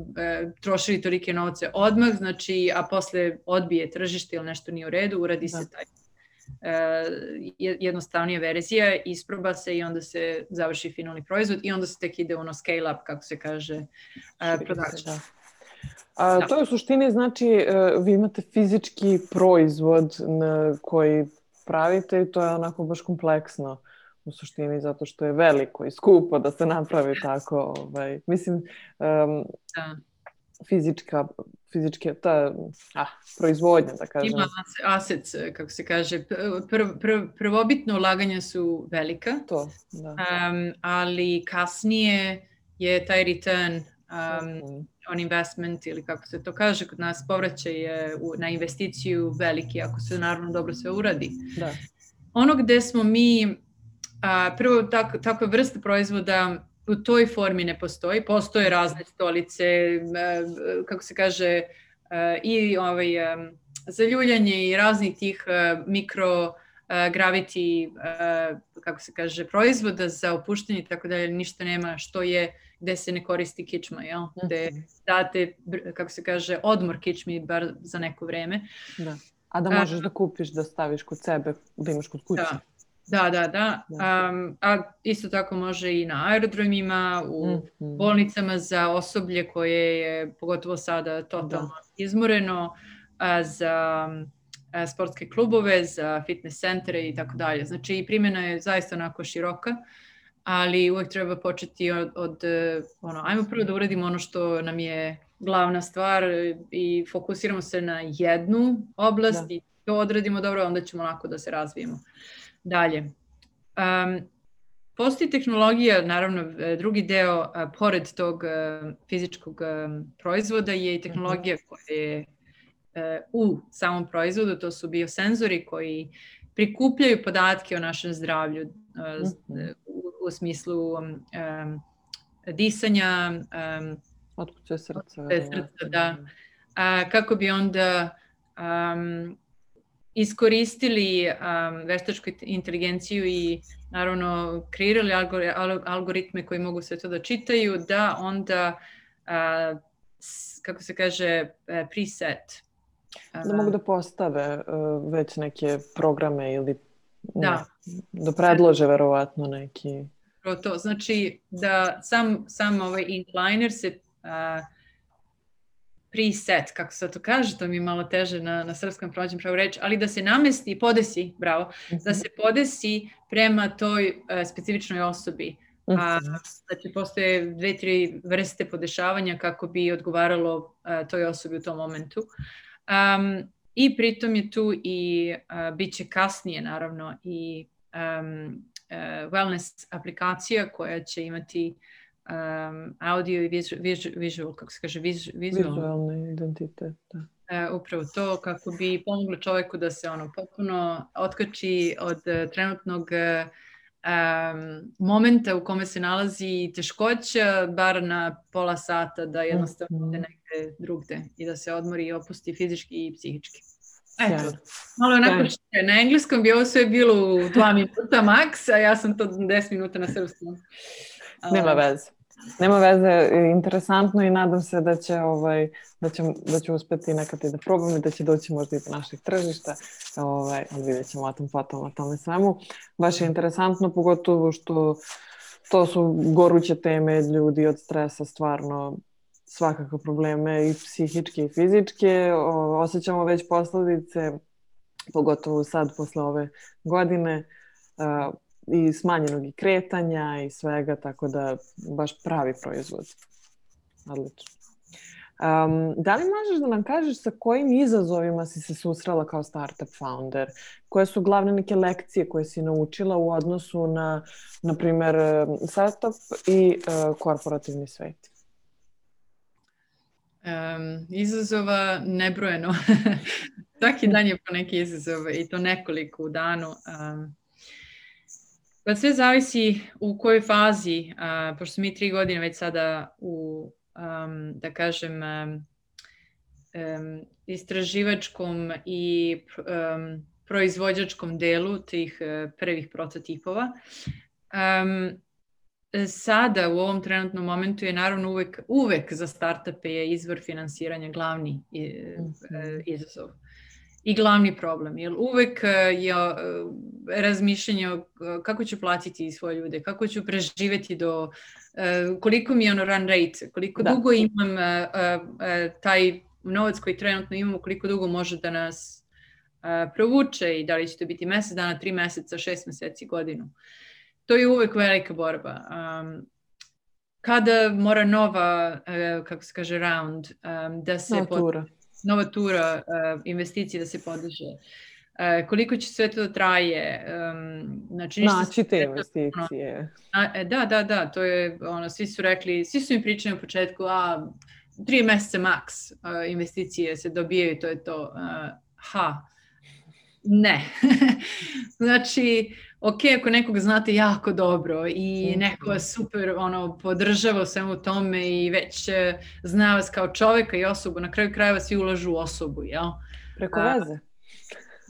trošili tolike novce odmah, znači, a posle odbije tržište ili nešto nije u redu, uradi da. se taj jednostavnija verzija, isproba se i onda se završi finalni proizvod i onda se tek ide ono scale up, kako se kaže, uh, production. Da. A, da. To je u suštini znači uh, vi imate fizički proizvod na koji pravite i to je onako baš kompleksno u suštini zato što je veliko i skupo da se napravi tako. Ovaj. Mislim, um, da fizička, fizičke, ta ah, proizvodnja, da kažem. Ima assets, kako se kaže. Prv, prv, prvobitno ulaganja su velika, to, da. Um, ali kasnije je taj return um, on investment ili kako se to kaže kod nas, povraćaj je u, na investiciju veliki, ako se naravno dobro sve uradi. Da. Ono gde smo mi, a, prvo tak, takve vrste proizvoda u toj formi ne postoji. Postoje razne stolice, kako se kaže, i ovaj, zaljuljanje i raznih tih mikro gravity, kako se kaže, proizvoda za opuštanje i tako dalje, ništa nema što je gde se ne koristi kičma, jel? Gde mhm. date, kako se kaže, odmor kičmi bar za neko vreme. Da. A da možeš da kupiš, da staviš kod sebe, da imaš kod kuće. Da. Da, da, da. Um, a isto tako može i na aerodromima, u mm -hmm. bolnicama za osoblje koje je pogotovo sada totalno da. izmoreno, a, za a, sportske klubove, za fitness centre i tako dalje. Znači primjena je zaista onako široka, ali uvek treba početi od, od ono, ajmo prvo da uradimo ono što nam je glavna stvar i fokusiramo se na jednu oblast da. i to odradimo dobro, onda ćemo lako da se razvijemo. Dalje. Um, postoji tehnologija, naravno e, drugi deo, a, pored tog a, e, fizičkog a, e, proizvoda je i tehnologija mhm. koja je a, u samom proizvodu, to su biosenzori koji prikupljaju podatke o našem zdravlju a, mhm. u, u smislu a, disanja, um, otkuće srca, srca da, a, kako bi onda um, iskoristili um, veštačku inteligenciju i naravno kreirali algoritme koji mogu sve to da čitaju, da onda, uh, kako se kaže, uh, preset. Uh, da mogu da postave uh, već neke programe ili da, ne, da predlože verovatno neki to. Znači da sam, sam ovaj incliner se uh, preset, kako se to kaže, to mi je malo teže na, na srpskom prođem pravo reći, ali da se namesti, podesi, bravo, mm -hmm. da mhm. se podesi prema toj uh, specifičnoj osobi. Mm -hmm. A, znači, postoje dve, tri vrste podešavanja kako bi odgovaralo uh, toj osobi u tom momentu. Um, I pritom je tu i uh, bit će kasnije, naravno, i um, uh, wellness aplikacija koja će imati um, audio i visual, kako se kaže, visual, vizualni identitet. Da. Uh, upravo to kako bi pomoglo čoveku da se ono potpuno otkači od uh, trenutnog um, momenta u kome se nalazi teškoća, bar na pola sata da jednostavno mm -hmm. negde drugde i da se odmori i opusti fizički i psihički. Eto, malo onako što na engleskom bi ovo sve bilo u dva minuta maks, a ja sam to 10 minuta na srpskom. Nema veze. Nema veze, interesantno i nadam se da će, ovaj, da će, da će uspeti nekad i da probam i da će doći možda i do naših tržišta, ovaj, ali vidjet ćemo o tom potom, o tome svemu. Baš je interesantno, pogotovo što to su goruće teme ljudi od stresa, stvarno svakako probleme i psihičke i fizičke. O, osjećamo već posledice, pogotovo sad posle ove godine. Uh, i smanjenog i kretanja i svega, tako da baš pravi proizvod. Odlično. Um, da li možeš da nam kažeš sa kojim izazovima si se susrela kao startup founder? Koje su glavne neke lekcije koje si naučila u odnosu na, na primer, startup i uh, korporativni svet? Um, izazova nebrojeno. Svaki dan je po neki izazov i to nekoliko u danu. Um, Pa sve zavisi u kojoj fazi, a, pošto smo mi tri godine već sada u, um, da kažem, um, istraživačkom i um, proizvođačkom delu tih uh, prvih prototipova. Um, sada u ovom trenutnom momentu je naravno uvek, uvek za startupe je izvor finansiranja glavni uh, izazov i glavni problem, jer uvek e, je e, razmišljanje kako ću platiti svoje ljude, kako ću preživeti do, e, koliko mi je ono run rate, koliko da. dugo imam taj novac koji trenutno imamo, koliko dugo može da nas provuče i da li će to biti mesec dana, tri meseca, šest meseci, godinu. To je uvek velika borba. Kada mora nova, kako se kaže, round, da se... Natura. Pot nova tura uh, investicije da se podiže. Uh, koliko će sve to da traje? Um, znači, znači te investicije. Ono, da, da, da, to je, ono, svi su rekli, svi su mi pričali u početku, a tri meseca maks uh, investicije se dobijaju, to je to. Uh, ha, ne. znači, ok, ako nekog znate jako dobro i mhm. neko super ono, podržava svemu tome i već e, zna vas kao čoveka i osobu, na kraju krajeva svi ulažu u osobu, jel? Preko veze.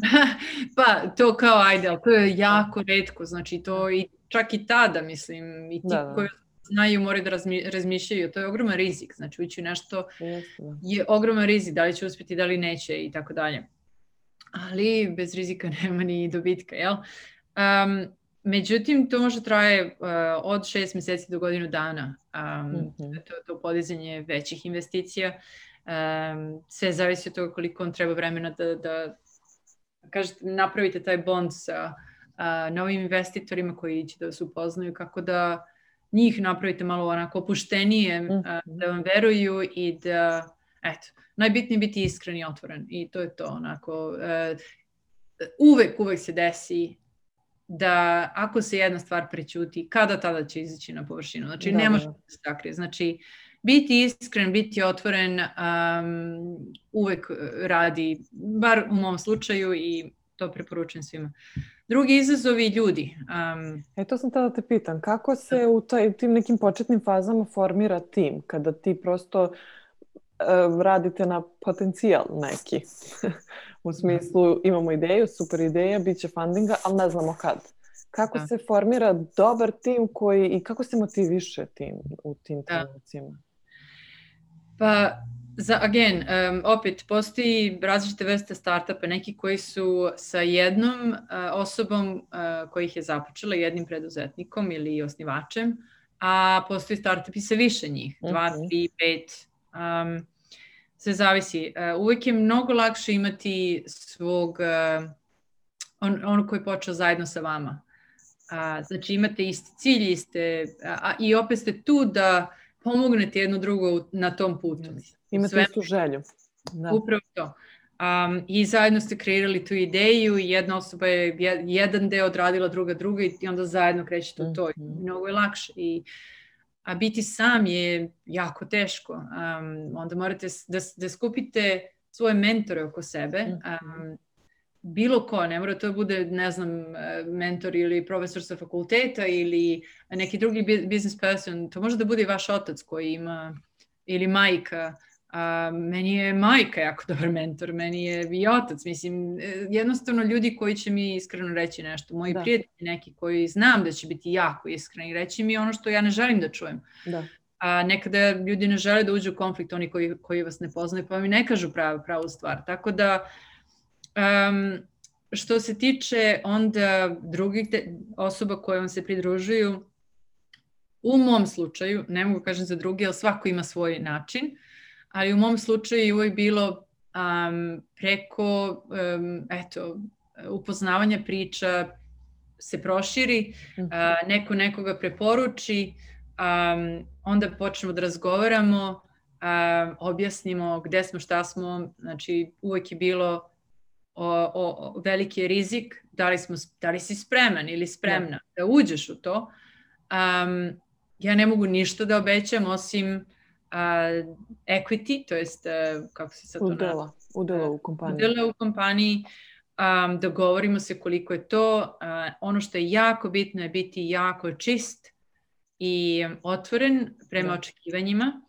pa, to kao ajde, ali to je jako redko, znači to i čak i tada, mislim, i ti da, da. koji znaju moraju da razmi, razmišljaju, to je ogroman rizik, znači ući nešto da. je ogroman rizik, da li će uspjeti, da li neće i tako dalje. Ali bez rizika nema ni dobitka, jel? Um, međutim, to može traje uh, od šest meseci do godinu dana. Um, mm -hmm. to, to podizanje većih investicija. Um, sve zavisi od toga koliko on treba vremena da, da kažete, napravite taj bond sa uh, novim investitorima koji će da se upoznaju, kako da njih napravite malo onako opuštenije, mm -hmm. uh, da vam veruju i da, eto, najbitnije biti iskren i otvoren i to je to onako. Uh, uvek, uvek se desi da ako se jedna stvar prećuti, kada tada će izaći na površinu. Znači, da, ne može da se sakrije. Znači, biti iskren, biti otvoren um, uvek radi, bar u mom slučaju i to preporučujem svima. Drugi izazovi ljudi. Um, e to sam tada da te pitan, kako se da. u taj, tim nekim početnim fazama formira tim, kada ti prosto uh, radite na potencijal neki? U smislu imamo ideju, super ideja, bit će fundinga, ali ne znamo kad. Kako da. se formira dobar tim koji i kako se motiviše tim u tim da. trenucima? Pa za, again, um, opet, postoji različite vrste startupa, neki koji su sa jednom uh, osobom uh, koji ih je započela, jednim preduzetnikom ili osnivačem, a postoji startupi sa više njih, mm -hmm. dva, mhm. tri, pet, um, sve zavisi. Uh, uvek je mnogo lakše imati svog, uh, on, ono koji je počeo zajedno sa vama. Uh, znači imate isti cilj, iste, a, i opet ste tu da pomognete jedno drugo na tom putu. Imate Sve... istu želju. Da. Upravo to. Um, I zajedno ste kreirali tu ideju i jedna osoba je jedan deo odradila, druga druga i onda zajedno krećete u to. Mm -hmm. Mnogo je lakše. I, a biti sam je jako teško. Um, onda morate da, da skupite svoje mentore oko sebe. Um, bilo ko, ne mora to da bude, ne znam, mentor ili profesor sa fakulteta ili neki drugi business person. To može da bude i vaš otac koji ima, ili majka A, meni je majka jako dobar mentor, meni je i otac, mislim, e, jednostavno ljudi koji će mi iskreno reći nešto, moji da. prijatelji neki koji znam da će biti jako iskreni reći mi ono što ja ne želim da čujem. Da. A nekada ljudi ne žele da uđu u konflikt, oni koji, koji vas ne poznaju, pa mi ne kažu pravu, pravu stvar. Tako da, um, što se tiče onda drugih osoba koje vam se pridružuju, u mom slučaju, ne mogu kažem za drugi, ali svako ima svoj način, uh, ali u mom slučaju je uvijek bilo um, preko um, eto, upoznavanja priča se proširi, uh, neko nekoga preporuči, um, onda počnemo da razgovaramo, um, objasnimo gde smo, šta smo, znači uvek je bilo o, o, o veliki je rizik, da li, smo, da li si spreman ili spremna da, da uđeš u to. Um, ja ne mogu ništa da obećam osim uh, equity, to jest, uh, kako se sad to udela, udela u kompaniji. Udela u kompaniji, um, dogovorimo se koliko je to. Uh, ono što je jako bitno je biti jako čist i otvoren prema da. očekivanjima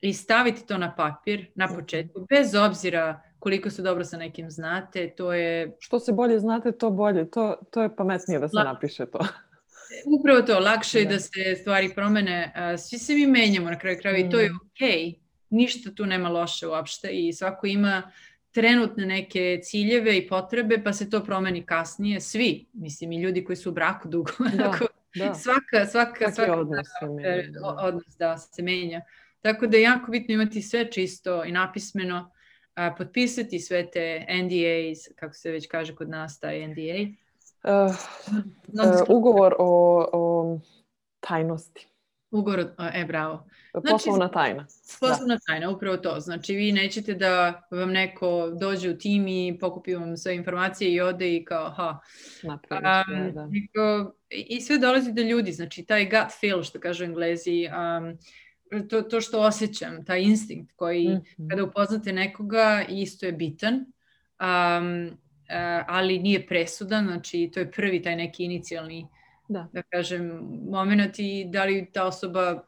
i staviti to na papir na početku, bez obzira koliko se dobro sa nekim znate, to je... Što se bolje znate, to bolje. To, to je pametnije da se napiše to. Upravo to, lakše je da. da se stvari promene. Svi se mi menjamo na kraju kraju i to je mm. okej. Okay. Ništa tu nema loše uopšte i svako ima trenutne neke ciljeve i potrebe, pa se to promeni kasnije. Svi, mislim, i ljudi koji su u braku dugo. Da, da. Svaka, svaka, svaka odnos, se menja, da. odnos da se menja. Tako da je jako bitno imati sve čisto i napismeno, a, potpisati sve te NDAs, kako se već kaže kod nas, taj NDA, Uh, uh, ugovor o, o tajnosti. Ugovor, e, bravo. Znači, poslovna tajna. Poslovna da. tajna, upravo to. Znači, vi nećete da vam neko dođe u tim i pokupi vam sve informacije i ode i kao, ha. Napravi um, da. Neko, I sve dolazi do ljudi, znači, taj gut feel, što kažu englezi, um, to, to što osjećam, taj instinkt koji, mm -hmm. kada upoznate nekoga, isto je bitan. Um, ali nije presudan, znači to je prvi taj neki inicijalni, da, da kažem, moment i da li ta osoba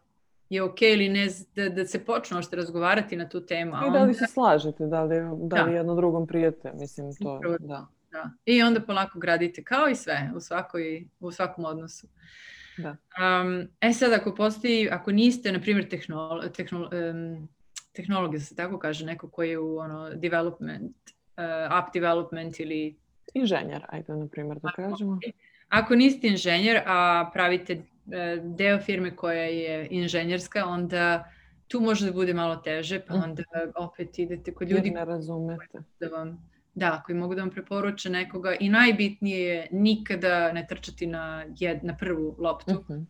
je ok ili ne, da, da se počne ošte razgovarati na tu temu. I da li se slažete, da li, da li da. jedno drugom prijete, mislim to, Upravo, da. da. I onda polako gradite, kao i sve, u, svakoj, u svakom odnosu. Da. Um, e sad, ako postoji, ako niste, na primjer, tehnolo, tehnolo, um, tehnologija, da se tako kaže, neko koji je u ono, development app development ili... Inženjer, ajde, na primjer, da kažemo. Ako niste inženjer, a pravite uh, deo firme koja je inženjerska, onda tu može da bude malo teže, pa mhm. onda opet idete kod ljudi... Jer ne razumete. Da vam, da, koji mogu da vam preporuče nekoga. I najbitnije je nikada ne trčati na, jed, na prvu loptu. Uh mhm. -huh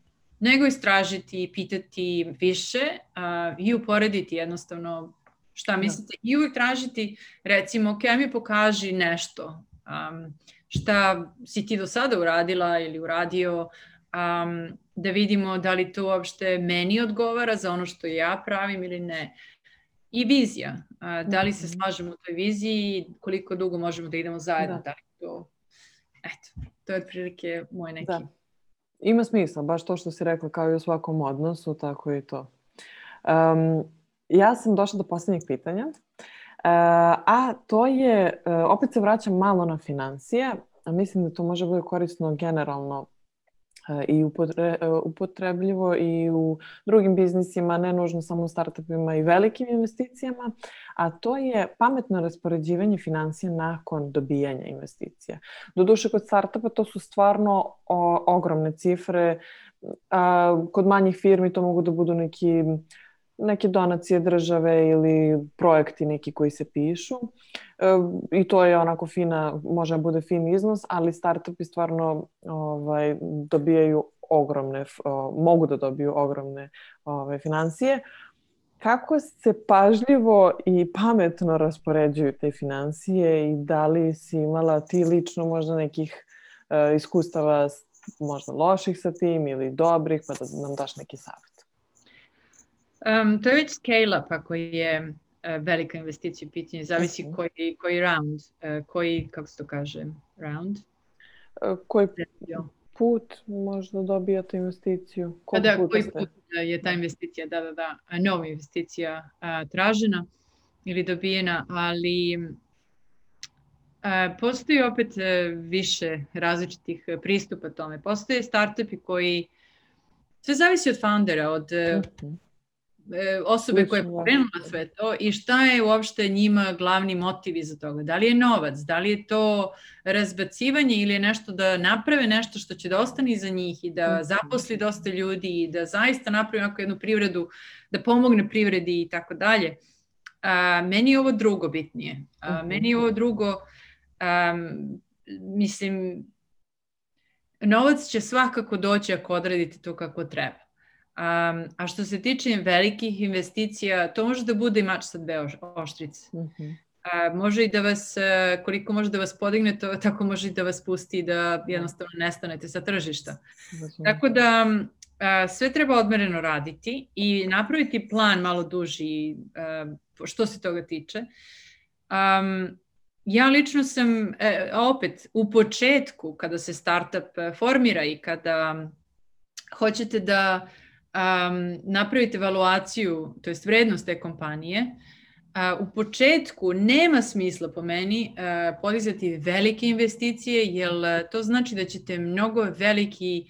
nego istražiti, pitati više uh, i uporediti jednostavno šta da. mislite i uvijek tražiti recimo, ok, mi pokaži nešto um, šta si ti do sada uradila ili uradio um, da vidimo da li to uopšte meni odgovara za ono što ja pravim ili ne. I vizija. Uh, da li se mhm. slažemo u toj viziji, koliko dugo možemo da idemo zajedno, da, da li to... Eto, to je otprilike moj neki... Da. Ima smisla, baš to što si rekla kao i u svakom odnosu, tako i to. Um, ja sam došla do poslednjeg pitanja, e, a to je, e, opet se vraćam malo na financije, a mislim da to može biti korisno generalno i upotrebljivo i u drugim biznisima, ne nužno samo u startupima i velikim investicijama, a to je pametno raspoređivanje financija nakon dobijanja investicija. Doduše, kod startupa to su stvarno o, ogromne cifre, a, kod manjih firmi to mogu da budu neki neke donacije države ili projekti neki koji se pišu e, i to je onako fina, može da bude fin iznos, ali startupi stvarno ovaj, dobijaju ogromne, o, mogu da dobiju ogromne ovaj, financije. Kako se pažljivo i pametno raspoređuju te financije i da li si imala ti lično možda nekih e, iskustava možda loših sa tim ili dobrih, pa da nam daš neki savjet? Um, to je već scale-up ako je uh, velika investicija u pitanju. Zavisi -huh. koji, koji round, uh, koji, kako se to kaže, round? Uh, koji put možda dobijate investiciju? Kog da, da, koji ste? put je ta investicija, da, da, da, nova investicija uh, tražena ili dobijena, ali uh, postoji opet uh, više različitih pristupa tome. Postoje startupi koji sve zavisi od foundera, od E, osobe koja je pokrenula sve to i šta je uopšte njima glavni motiv iza toga. Da li je novac, da li je to razbacivanje ili je nešto da naprave nešto što će da ostane iza njih i da zaposli dosta ljudi i da zaista napravi onako jednu privredu, da pomogne privredi i tako dalje. Meni je ovo drugo bitnije. A, meni je ovo drugo, a, mislim, novac će svakako doći ako odradite to kako treba. Um, a što se tiče velikih investicija, to može da bude i mač sa dve oštrice. Mm -hmm. A, može i da vas, e, koliko može da vas podigne, to, tako može i da vas pusti da jednostavno nestanete sa tržišta. Mm Tako da a, sve treba odmereno raditi i napraviti plan malo duži a, što se toga tiče. Um, ja lično sam, e, opet, u početku kada se startup formira i kada hoćete da um, napravite evaluaciju, to jest vrednost te kompanije, uh, u početku nema smisla po meni uh, podizati velike investicije, jer uh, to znači da ćete mnogo veliki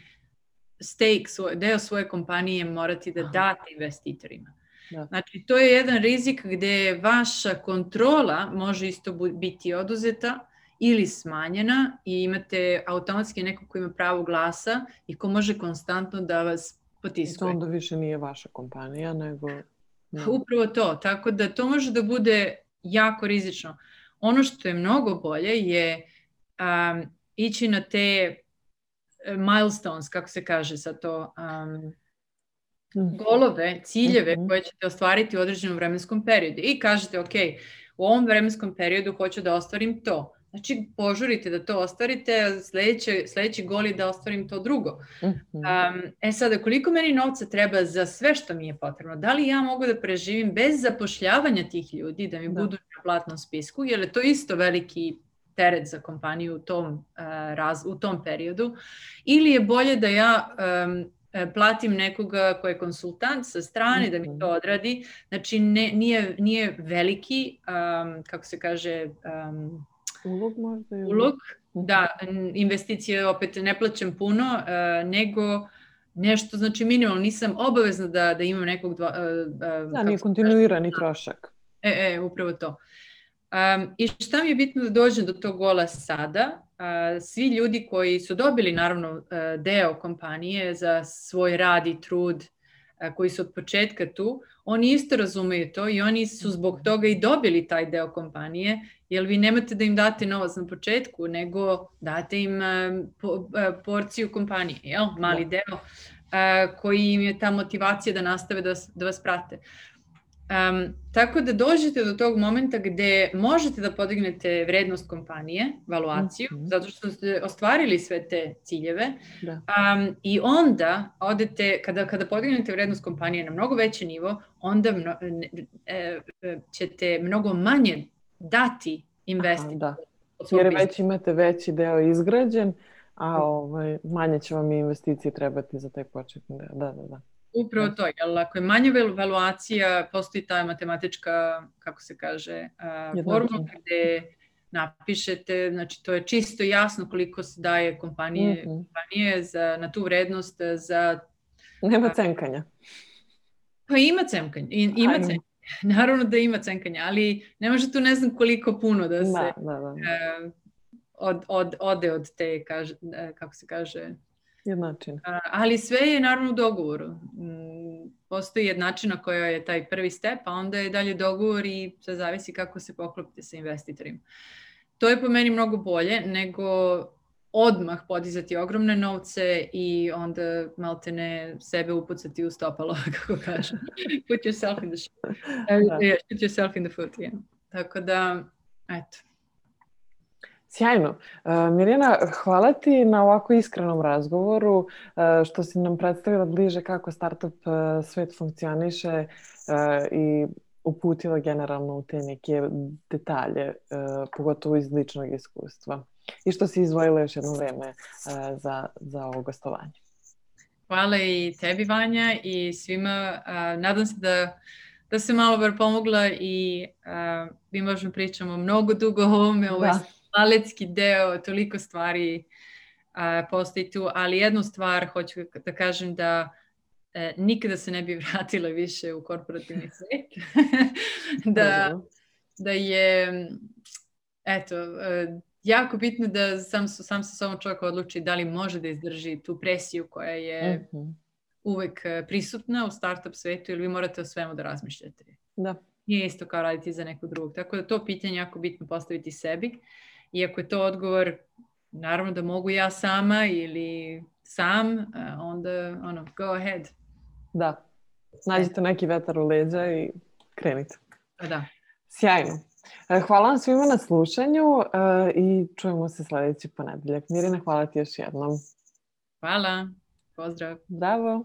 stake, svoj, deo svoje kompanije morati da date investitorima. Da. Znači, to je jedan rizik gde vaša kontrola može isto biti oduzeta ili smanjena i imate automatski neko ko ima pravo glasa i ko može konstantno da vas potiskuje. To onda više nije vaša kompanija, nego... Ne. Upravo to, tako da to može da bude jako rizično. Ono što je mnogo bolje je um, ići na te e, milestones, kako se kaže sa to, um, golove, ciljeve mhm. koje ćete ostvariti u određenom vremenskom periodu. I kažete, ok, u ovom vremenskom periodu hoću da ostvarim to. Znači, požurite da to ostvarite, sledeće, sledeći gol je da ostvarim to drugo. Um, e sada, koliko meni novca treba za sve što mi je potrebno? Da li ja mogu da preživim bez zapošljavanja tih ljudi, da mi da. budu na platnom spisku, jer je to isto veliki teret za kompaniju u tom, uh, raz, u tom periodu, ili je bolje da ja um, platim nekoga ko je konsultant sa strane da mi to odradi. Znači, ne, nije, nije veliki, um, kako se kaže, um, Ulog možda? Ili? Ulog, mhm. da, investicije opet ne plaćam puno, uh, nego nešto, znači minimalno, nisam obavezna da, da imam nekog... Dva, uh, da, nije kontinuirani trošak. E, e, upravo to. Um, I šta mi je bitno da dođem do tog gola sada? Uh, svi ljudi koji su dobili naravno deo kompanije za svoj rad i trud, koji su od početka tu, oni isto razumeju to i oni su zbog toga i dobili taj deo kompanije jer vi nemate da im date novac na početku, nego date im po, porciju kompanije, jel? mali da. deo, koji im je ta motivacija da nastave da vas, da vas prate. Um, tako da dođete do tog momenta gde možete da podignete vrednost kompanije, valuaciju, mm -hmm. zato što ste ostvarili sve te ciljeve da. um, i onda odete, kada, kada podignete vrednost kompanije na mnogo veći nivo, onda mno, e, e, ćete mnogo manje dati investitoru. Da. Jer već imate veći deo izgrađen, a ovaj, manje će vam investicije trebati za taj početni deo. Da, da, da. Upravo da. to, jer ako je manja valuacija, postoji ta matematička, kako se kaže, uh, formula gde napišete, znači to je čisto jasno koliko se daje kompanije, mm -hmm. kompanije za, na tu vrednost za... Nema cenkanja. Pa ima cenkanja, ima cenkanja. Naravno da ima cenkanja, ali ne može tu ne znam koliko puno da se da, da, da. Uh, od, od, ode od te, kaže, kako se kaže, Jednačina. Ali sve je naravno u dogovoru. Mm, postoji jednačina koja je taj prvi step, a onda je dalje dogovor i sve zavisi kako se poklopite sa investitorima. To je po meni mnogo bolje nego odmah podizati ogromne novce i onda malte ne sebe upucati u stopalo, kako kažem. Put yourself in the shit. Da. Put yourself in the foot, yeah. Tako da, eto. Sjajno. Uh, Mirjana, hvala ti na ovako iskrenom razgovoru, uh, što si nam predstavila bliže kako startup uh, svet funkcioniše i uputila generalno u te neke detalje, pogotovo iz ličnog iskustva. I što si izvojila još jedno vreme za, za ovo gostovanje. Hvala i tebi, Vanja, i svima. Nadam se da da se malo bar pomogla i uh, mi možemo pričamo mnogo dugo o ovome, ovo je da malecki deo, toliko stvari a, postoji tu, ali jednu stvar hoću da kažem da e, nikada se ne bi vratila više u korporativni svet. da, da je, eto, e, jako bitno da sam, sam sa sobom čovjek odluči da li može da izdrži tu presiju koja je mm -hmm. uvek e, prisutna u startup svetu ili vi morate o svemu da razmišljate. Da. Nije isto kao raditi za nekog drugog. Tako da to pitanje jako bitno postaviti sebi. Iako je to odgovor, naravno da mogu ja sama ili sam, onda ono, go ahead. Da. Nađite neki vetar u leđa i krenite. Pa da. Sjajno. E, hvala vam svima na slušanju e, i čujemo se sledeći ponedeljak. Mirina, hvala ti još jednom. Hvala. Pozdrav. Bravo.